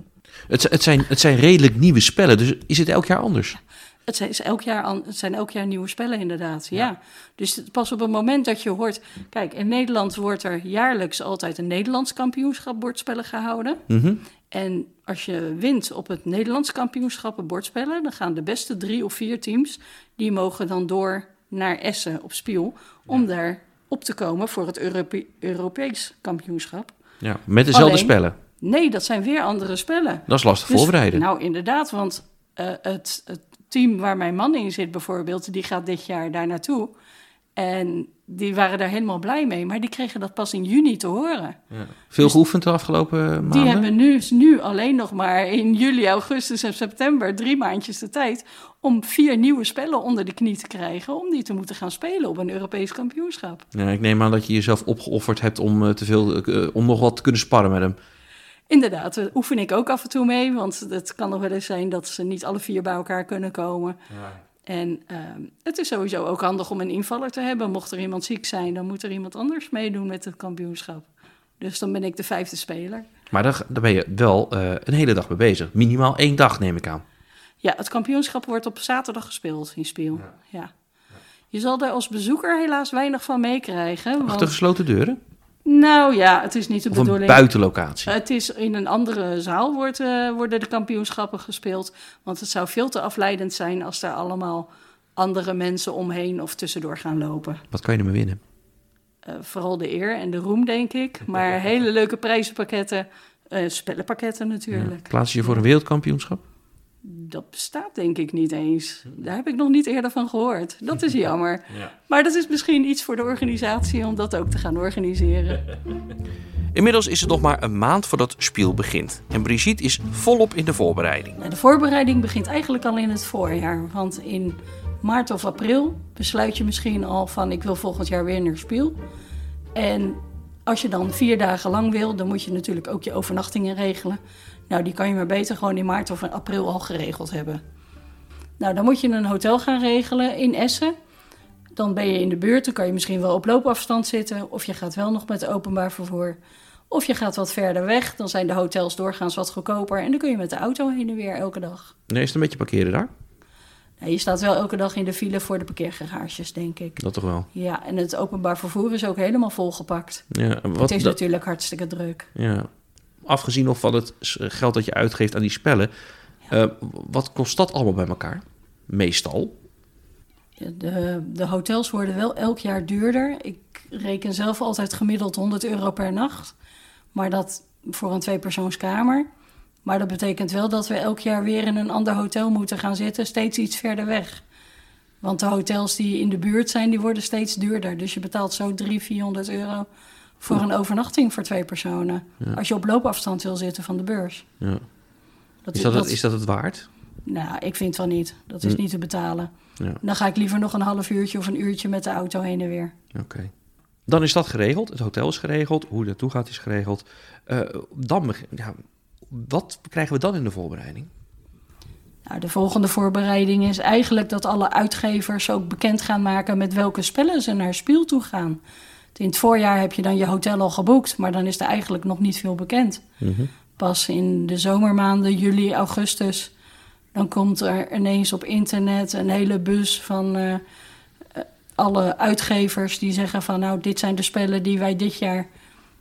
Het, het, zijn, het zijn redelijk nieuwe spellen, dus is het elk jaar anders? Het zijn, is elk jaar, het zijn elk jaar nieuwe spellen, inderdaad. Ja. Dus het- pas op het moment dat je hoort. Kijk, in Nederland wordt er jaarlijks altijd een Nederlands kampioenschap bordspellen gehouden. Mhm. En als je wint op het Nederlands kampioenschap bordspellen, dan gaan de beste drie of vier teams, die mogen dan door naar Essen op Spiel, om daar op te komen voor het Europe Europees kampioenschap. Ja, met dezelfde Alleen- spellen. Nee, dat zijn weer andere spellen. Dat is lastig Dus- voorbereiden. Nou, inderdaad, want eh, het, het team waar mijn man in zit bijvoorbeeld, die gaat dit jaar daar naartoe. En die waren daar helemaal blij mee, maar die kregen dat pas in juni te horen. Ja. Veel geoefend de afgelopen maanden? Die hebben nu, nu alleen nog maar in juli, augustus en september drie maandjes de tijd om vier nieuwe spellen onder de knie te krijgen, om die te moeten gaan spelen op een Europees kampioenschap. Ja, ik neem aan dat je jezelf opgeofferd hebt om, eh, te veel, eh, om nog wat te kunnen sparren met hem. Inderdaad, daar oefen ik ook af en toe mee, want het kan nog wel eens zijn dat ze niet alle vier bij elkaar kunnen komen. En ehm, het is sowieso ook handig om een invaller te hebben. Mocht er iemand ziek zijn, dan moet er iemand anders meedoen met het kampioenschap. Dus dan ben ik de vijfde speler. Maar daar, daar ben je wel eh, een hele dag mee bezig. Minimaal één dag, neem ik aan. Ja, het kampioenschap wordt op zaterdag gespeeld in Spiel. Ja. Je zal er als bezoeker helaas weinig van meekrijgen. Achter Want, gesloten deuren? Nou ja, het is niet de Of een bedoeling. buitenlocatie? Het is in een andere zaal wordt, eh, worden de kampioenschappen gespeeld. Want het zou veel te afleidend zijn als daar allemaal andere mensen omheen of tussendoor gaan lopen. Wat kan je ermee winnen? Eh, vooral de eer en de roem, denk ik. Maar hele leuke prijzenpakketten, eh, spellenpakketten natuurlijk. Plaats je je voor een wereldkampioenschap? Dat bestaat denk ik niet eens. Daar heb ik nog niet eerder van gehoord. Dat is jammer. Maar dat is misschien iets voor de organisatie om dat ook te gaan organiseren. Inmiddels is het nog maar een maand voordat Spiel begint. En Brigitte is volop in de voorbereiding. Nou, de voorbereiding begint eigenlijk al in het voorjaar. Want in maart of april besluit je misschien al van ik wil volgend jaar weer naar Spiel. En als je dan vier dagen lang wil, dan moet je natuurlijk ook je overnachtingen regelen. Nou, die kan je maar beter gewoon in maart of in april al geregeld hebben. Nou, dan moet je een hotel gaan regelen in Essen. Dan ben je in de buurt, dan kan je misschien wel op loopafstand zitten. Of je gaat wel nog met openbaar vervoer. Of je gaat wat verder weg, dan zijn de hotels doorgaans wat goedkoper. En dan kun je met de auto heen en weer elke dag. Nee, is het een beetje parkeren daar? Nou, je staat wel elke dag in de file voor de parkeergarages, denk ik. Dat toch wel? Ja, en het openbaar vervoer is ook helemaal volgepakt. Ja, wat, het is dat- natuurlijk hartstikke druk. ja. Afgezien nog van het geld dat je uitgeeft aan die spellen. eh, wat kost dat allemaal bij elkaar? Meestal. De, de hotels worden wel elk jaar duurder. Ik reken zelf altijd gemiddeld 100 euro per nacht. Maar dat voor een tweepersoonskamer. Maar dat betekent wel dat we elk jaar weer in een ander hotel moeten gaan zitten, steeds iets verder weg. Want de hotels die in de buurt zijn, die worden steeds duurder. Dus je betaalt zo 300, 400 euro voor een overnachting voor twee personen. Als je op loopafstand wil zitten van de beurs. Ja. Dat, Is, dat het, is dat het waard? Nou, ik vind van niet. Dat is Hm. niet te betalen. Ja. Dan ga ik liever nog een half uurtje of een uurtje met de auto heen en weer. Oké. Dan is dat geregeld. Het hotel is geregeld. Hoe je naartoe gaat is geregeld. Eh, dan, ja, wat krijgen we dan in de voorbereiding? Nou, de volgende voorbereiding is eigenlijk dat alle uitgevers ook bekend gaan maken met welke spellen ze naar Spiel toe gaan. In het voorjaar heb je dan je hotel al geboekt, maar dan is er eigenlijk nog niet veel bekend. Pas in de zomermaanden, juli, augustus, dan komt er ineens op internet een hele bus van eh, eh, alle uitgevers die zeggen van nou, dit zijn de spellen die wij dit jaar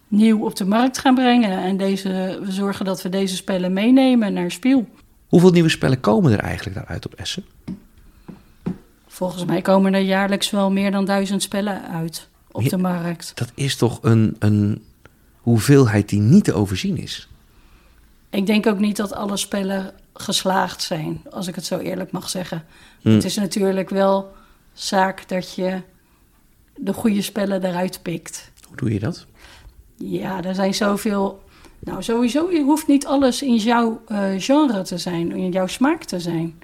nieuw op de markt gaan brengen. En deze, we zorgen dat we deze spellen meenemen naar Spiel. Hoeveel nieuwe spellen komen er eigenlijk daaruit op Essen? Volgens mij komen er jaarlijks wel meer dan duizend spellen uit op de markt. Dat is toch een, een hoeveelheid die niet te overzien is. Ik denk ook niet dat alle spellen geslaagd zijn, als ik het zo eerlijk mag zeggen. Hm. Het is natuurlijk wel zaak dat je de goede spellen eruit pikt. Hoe doe je dat? Ja, er zijn zoveel. Nou, sowieso, je hoeft niet alles in jouw eh, genre te zijn, in jouw smaak te zijn.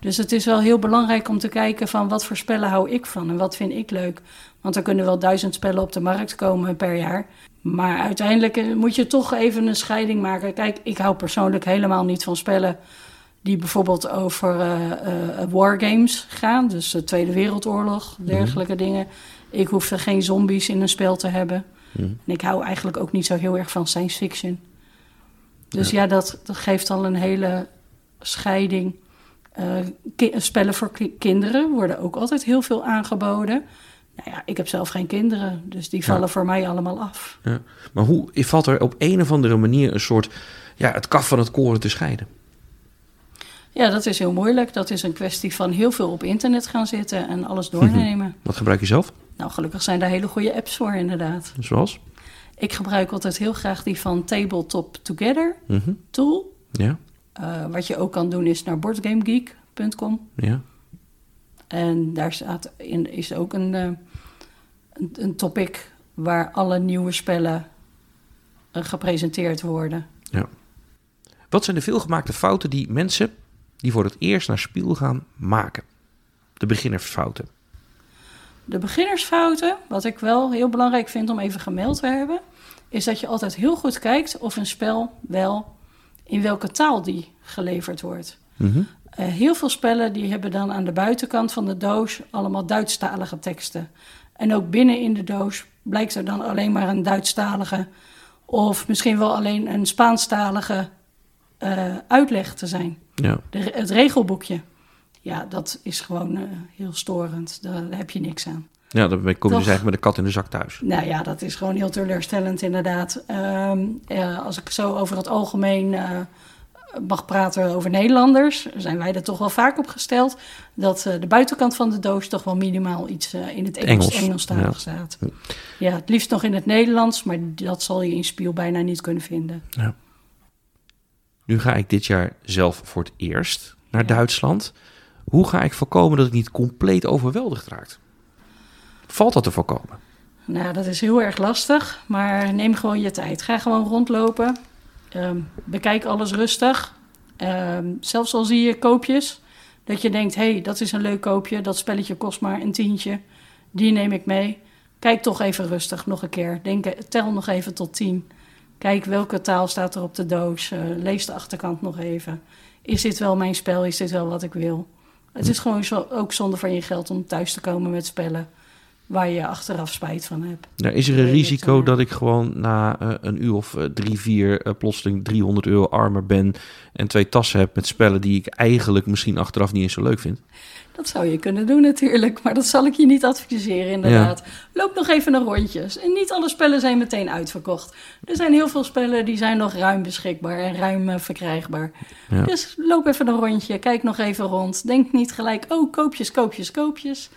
Dus het is wel heel belangrijk om te kijken van wat voor spellen hou ik van en wat vind ik leuk. Want er kunnen wel duizend spellen op de markt komen per jaar. Maar uiteindelijk eh, moet je toch even een scheiding maken. Kijk, ik hou persoonlijk helemaal niet van spellen die bijvoorbeeld over eh, eh, wargames gaan. Dus de Tweede Wereldoorlog, dergelijke dingen. Ik hoef er geen zombies in een spel te hebben. En ik hou eigenlijk ook niet zo heel erg van science fiction. Dus ja, dat, dat geeft al een hele scheiding. Eh, spellen voor ki- kinderen worden ook altijd heel veel aangeboden. Nou ja, ik heb zelf geen kinderen, dus die vallen voor mij allemaal af. Ja. Maar hoe valt er op een of andere manier een soort ja, het kaf van het koren te scheiden? Ja, dat is heel moeilijk. Dat is een kwestie van heel veel op internet gaan zitten en alles doornemen. Wat gebruik je zelf? Nou, gelukkig zijn daar hele goede apps voor, inderdaad. Zoals? Ik gebruik altijd heel graag die van Tabletop Together Mhm. tool. Ja, Eh, wat je ook kan doen is naar boardgamegeek.com. ja. En daar staat in, is ook een, eh, een, een topic waar alle nieuwe spellen eh, gepresenteerd worden. Wat zijn de veelgemaakte fouten die mensen die voor het eerst naar Spiel gaan maken? De beginnersfouten. De beginnersfouten, wat ik wel heel belangrijk vind om even gemeld te hebben, is dat je altijd heel goed kijkt of een spel wel in welke taal die geleverd wordt. Mhm. Eh, heel veel spellen die hebben dan aan de buitenkant van de doos allemaal Duitsstalige teksten. En ook binnen in de doos blijkt er dan alleen maar een Duitsstalige of misschien wel alleen een Spaanstalige eh, uitleg te zijn. Ja. De, het regelboekje, ja, dat is gewoon eh, heel storend. Daar heb je niks aan. Ja, dan kom je dus eigenlijk met de kat in de zak thuis. Nou ja, dat is gewoon heel teleurstellend inderdaad. Ehm, eh, als ik zo over het algemeen eh, mag praten over Nederlanders, zijn wij er toch wel vaak op gesteld dat eh, de buitenkant van de doos toch wel minimaal iets in het Engels, Engels, Engelstalig ja. staat. Ja, het liefst nog in het Nederlands, maar dat zal je in Spiel bijna niet kunnen vinden. Nu ga ik dit jaar zelf voor het eerst naar Duitsland. Hoe ga ik voorkomen dat ik niet compleet overweldigd raak? Valt dat te voorkomen? Nou, dat is heel erg lastig, maar neem gewoon je tijd. Ga gewoon rondlopen. Ehm, bekijk alles rustig. Ehm, zelfs al zie je koopjes, dat je denkt: hé, hey, dat is een leuk koopje, dat spelletje kost maar een tientje, die neem ik mee. Kijk toch even rustig nog een keer. Denk, tel nog even tot tien. Kijk welke taal staat er op de doos. Eh, lees de achterkant nog even. Is dit wel mijn spel? Is dit wel wat ik wil? Het is gewoon zo, ook zonde van je geld om thuis te komen met spellen waar je achteraf spijt van hebt. Nou, is er een risico dat, eh, dat ik gewoon na eh, een uur of eh, drie, vier eh, plotseling 300 euro armer ben en twee tassen heb met spellen die ik eigenlijk misschien achteraf niet eens zo leuk vind? Dat zou je kunnen doen natuurlijk, maar dat zal ik je niet adviseren inderdaad. Loop nog even naar rondjes. En niet alle spellen zijn meteen uitverkocht. Er zijn heel veel spellen die zijn nog ruim beschikbaar en ruim verkrijgbaar. Ja. Dus loop even een rondje, kijk nog even rond. Denk niet gelijk, oh koopjes, koopjes, koopjes.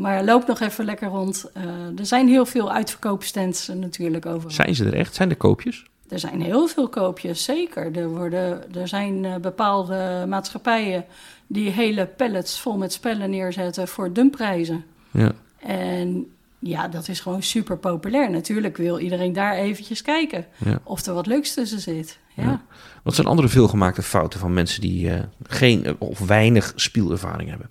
Maar loop nog even lekker rond. Eh, er zijn heel veel uitverkoopstands eh, natuurlijk overal. Zijn ze er echt? Zijn er koopjes? Er zijn heel veel koopjes, zeker. Er, worden, er zijn eh, bepaalde maatschappijen die hele pallets vol met spellen neerzetten voor dumpprijzen. Ja. En ja, dat is gewoon super populair. Natuurlijk wil iedereen daar eventjes kijken Ja. of er wat leuks tussen zit. Ja. Ja. Wat zijn andere veelgemaakte fouten van mensen die geen of weinig spielervaring hebben?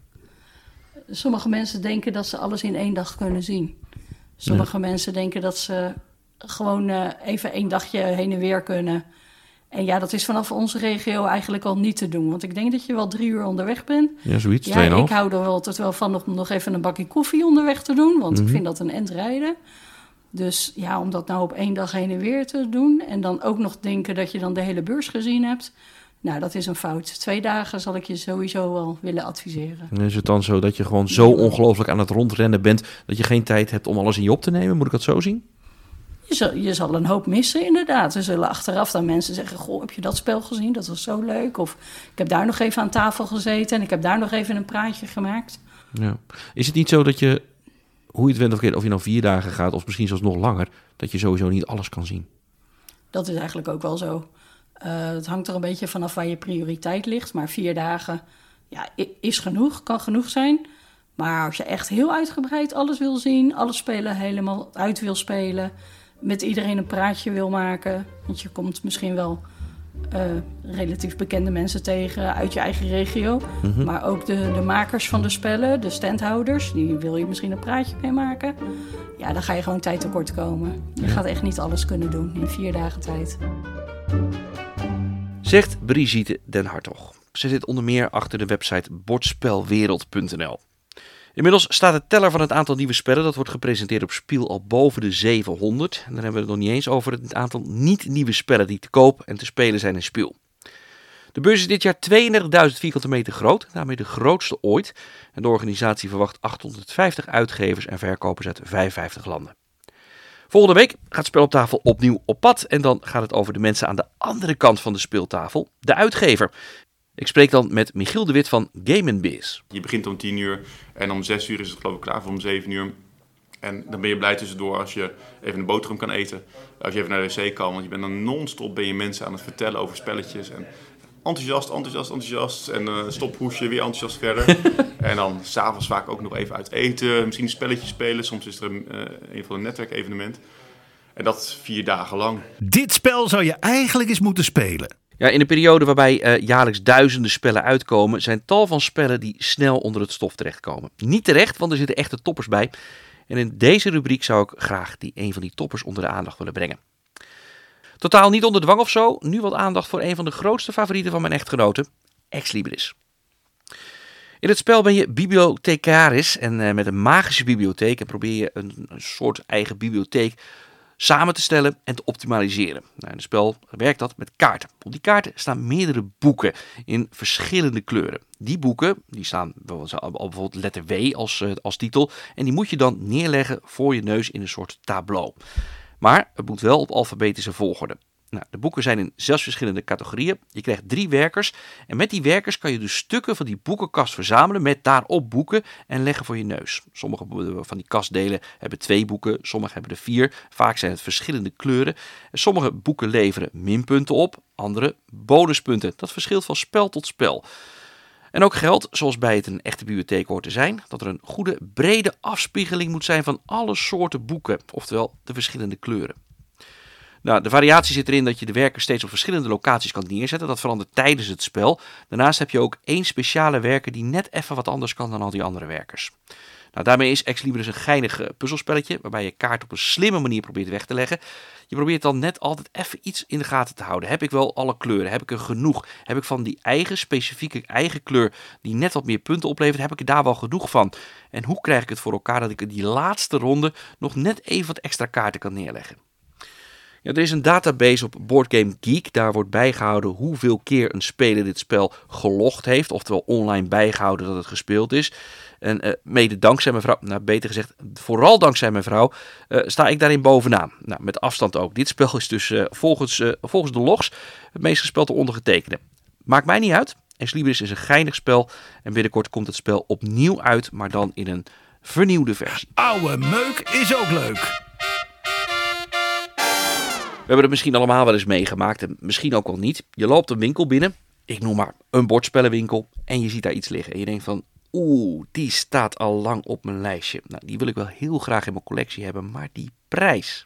Sommige mensen denken dat ze alles in één dag kunnen zien. Sommige mensen denken dat ze gewoon eh, even één dagje heen en weer kunnen. En ja, dat is vanaf onze regio eigenlijk al niet te doen. Want ik denk dat je wel drie uur onderweg bent. Ja, zoiets. Ja, 2,5. ik hou er wel altijd wel van om nog even een bakje koffie onderweg te doen. Want Mhm. ik vind dat een end rijden. Dus ja, om dat nou op één dag heen en weer te doen... en dan ook nog denken dat je dan de hele beurs gezien hebt... nou, dat is een fout. Twee dagen zal ik je sowieso wel willen adviseren. En Is het dan zo dat je gewoon zo ongelooflijk aan het rondrennen bent dat je geen tijd hebt om alles in je op te nemen? Moet ik dat zo zien? Je zal, je zal een hoop missen, inderdaad. Er zullen achteraf dan mensen zeggen... Goh, heb je dat spel gezien? Dat was zo leuk. Of ik heb daar nog even aan tafel gezeten... en ik heb daar nog even een praatje gemaakt. Ja. Is het niet zo dat je, hoe je het went of keert, of je nou vier dagen gaat of misschien zelfs nog langer, dat je sowieso niet alles kan zien? Dat is eigenlijk ook wel zo. Eh, het hangt er een beetje vanaf waar je prioriteit ligt. Maar vier dagen ja, is genoeg, kan genoeg zijn. Maar als je echt heel uitgebreid alles wil zien... alle spelen helemaal uit wil spelen... met iedereen een praatje wil maken... want je komt misschien wel eh, relatief bekende mensen tegen uit je eigen regio... maar ook de, de makers van de spellen, de standhouders... die wil je misschien een praatje mee maken... Ja, dan ga je gewoon tijd tekort komen. Je gaat echt niet alles kunnen doen in vier dagen tijd. Zegt Brigitte Den Hartog. Ze zit onder meer achter de website bordspelwereld.nl. Inmiddels staat de teller van het aantal nieuwe spellen dat wordt gepresenteerd op Spiel al boven de 700. En dan hebben we het nog niet eens over het aantal niet-nieuwe spellen die te koop en te spelen zijn in Spiel. De beurs is dit jaar 32.000 vierkante meter groot, daarmee de grootste ooit. En de organisatie verwacht 850 uitgevers en verkopers uit 55 landen. Volgende week gaat Spel op tafel opnieuw op pad en dan gaat het over de mensen aan de andere kant van de speeltafel, de uitgever. Ik spreek dan met Michiel de Wit van Game Biz. Je begint om 10 uur en om 6 uur is het geloof ik klaar voor om 7 uur. En dan ben je blij tussendoor als je even een boterham kan eten. Als je even naar de wc kan. Want je bent dan non-stop ben je mensen aan het vertellen over spelletjes. En enthousiast, enthousiast, enthousiast. En uh, stop hoesje, weer enthousiast verder. en dan s'avonds vaak ook nog even uit eten. Misschien een spelletje spelen. Soms is er een, uh, een van een netwerkevenement. En dat vier dagen lang. Dit spel zou je eigenlijk eens moeten spelen. Ja, in een periode waarbij uh, jaarlijks duizenden spellen uitkomen, zijn tal van spellen die snel onder het stof terechtkomen. Niet terecht, want er zitten echte toppers bij. En in deze rubriek zou ik graag die een van die toppers onder de aandacht willen brengen. Totaal niet onder dwang of zo, nu wat aandacht voor een van de grootste favorieten van mijn echtgenote, Ex Libris. In het spel ben je bibliothecaris en uh, met een magische bibliotheek en probeer je een, soort eigen bibliotheek samen te stellen en te optimaliseren. Nou, in het spel werkt dat met kaarten. Op die kaarten staan meerdere boeken in verschillende kleuren. Die boeken die staan bijvoorbeeld letter W als, uh, als titel en die moet je dan neerleggen voor je neus in een soort tableau. Maar het moet wel op alfabetische volgorde. Nou, de boeken zijn in zes verschillende categorieën. Je krijgt drie werkers. En met die werkers kan je dus stukken van die boekenkast verzamelen met daarop boeken en leggen voor je neus. Sommige van die kastdelen hebben twee boeken, sommige hebben er vier. Vaak zijn het verschillende kleuren. Sommige boeken leveren minpunten op, andere bonuspunten. Dat verschilt van spel tot spel. En ook geldt, zoals bij het een echte bibliotheek hoort te zijn, dat er een goede brede afspiegeling moet zijn van alle soorten boeken, oftewel de verschillende kleuren. Nou, de variatie zit erin dat je de werker steeds op verschillende locaties kan neerzetten. Dat verandert tijdens het spel. Daarnaast heb je ook één speciale werker die net even wat anders kan dan al die andere werkers. Nou, daarmee is Ex Libris een geinig puzzelspelletje waarbij je kaart op een slimme manier probeert weg te leggen. Je probeert dan net altijd even iets in de gaten te houden. Heb ik wel alle kleuren? Heb ik er genoeg? Heb ik van die eigen specifieke eigen kleur die net wat meer punten oplevert, heb ik daar wel genoeg van? En hoe krijg ik het voor elkaar dat ik in die laatste ronde nog net even wat extra kaarten kan neerleggen? Ja, er is een database op Boardgame Geek. Daar wordt bijgehouden hoeveel keer een speler dit spel gelogd heeft. Oftewel online bijgehouden dat het gespeeld is. En uh, mede dankzij mijn vrouw, nou beter gezegd, vooral dankzij mijn vrouw, uh, sta ik daarin bovenaan. Nou, met afstand ook. Dit spel is dus uh, volgens, volgens de logs het meest gespeeld door ondergetekende. Maakt mij niet uit. En Libris is een geinig spel. En binnenkort komt het spel opnieuw uit, maar dan in een vernieuwde versie. Oude meuk is ook leuk. We hebben het misschien allemaal wel eens meegemaakt en misschien ook wel niet. Je loopt een winkel binnen, ik noem maar een bordspellenwinkel, en je ziet daar iets liggen. En je denkt van, oeh, die staat al lang op mijn lijstje. Nou, die wil ik wel heel graag in mijn collectie hebben, maar die prijs.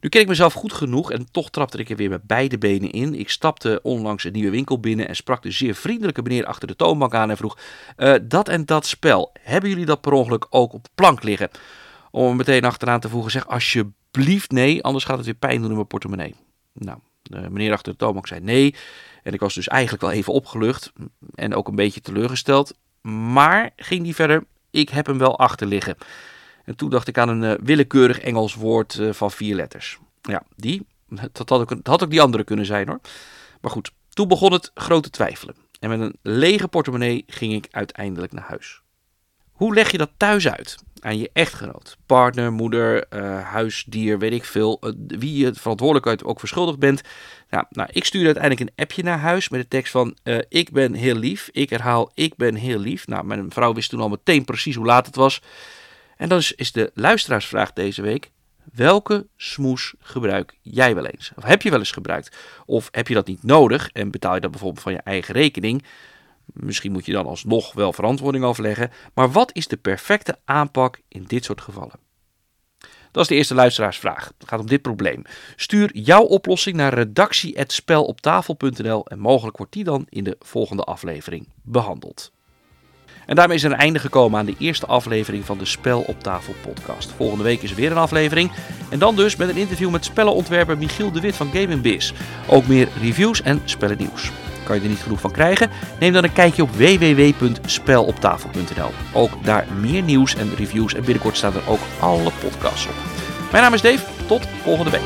Nu ken ik mezelf goed genoeg en toch trapte ik er weer met beide benen in. Ik stapte onlangs een nieuwe winkel binnen en sprak de zeer vriendelijke meneer achter de toonbank aan en vroeg: uh, Dat en dat spel, hebben jullie dat per ongeluk ook op de plank liggen? Om er meteen achteraan te voegen: Zeg alsjeblieft nee, anders gaat het weer pijn doen in mijn portemonnee. Nou, de meneer achter de toonbank zei nee. En ik was dus eigenlijk wel even opgelucht en ook een beetje teleurgesteld. Maar ging die verder, ik heb hem wel achter liggen. En toen dacht ik aan een uh, willekeurig Engels woord uh, van vier letters. Ja, die. Dat had ook die andere kunnen zijn hoor. Maar goed, toen begon het grote twijfelen. En met een lege portemonnee ging ik uiteindelijk naar huis. Hoe leg je dat thuis uit? Aan je echtgenoot, partner, moeder, uh, huisdier, weet ik veel. Uh, wie je verantwoordelijkheid ook verschuldigd bent. Nou, nou, ik stuurde uiteindelijk een appje naar huis met de tekst van... Uh, ik ben heel lief. Ik herhaal, ik ben heel lief. Nou, mijn vrouw wist toen al meteen precies hoe laat het was. En dan is, is de luisteraarsvraag deze week. Welke smoes gebruik jij wel eens? Of heb je wel eens gebruikt? Of heb je dat niet nodig en betaal je dat bijvoorbeeld van je eigen rekening? Misschien moet je dan alsnog wel verantwoording afleggen. Maar wat is de perfecte aanpak in dit soort gevallen? Dat is de eerste luisteraarsvraag. Het gaat om dit probleem. Stuur jouw oplossing naar redactie.speloptafel.nl en mogelijk wordt die dan in de volgende aflevering behandeld. En daarmee is er een einde gekomen aan de eerste aflevering van de Spel op Tafel podcast. Volgende week is er weer een aflevering. En dan dus met een interview met spellenontwerper Michiel de Wit van Game Biz. Ook meer reviews en spellennieuws. Kan je er niet genoeg van krijgen? Neem dan een kijkje op www.speloptafel.nl. Ook daar meer nieuws en reviews en binnenkort staan er ook alle podcasts op. Mijn naam is Dave, tot volgende week.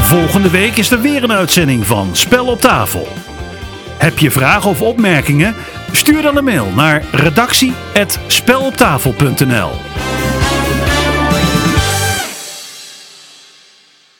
Volgende week is er weer een uitzending van Spel op tafel. Heb je vragen of opmerkingen? Stuur dan een mail naar redactie@speloptafel.nl.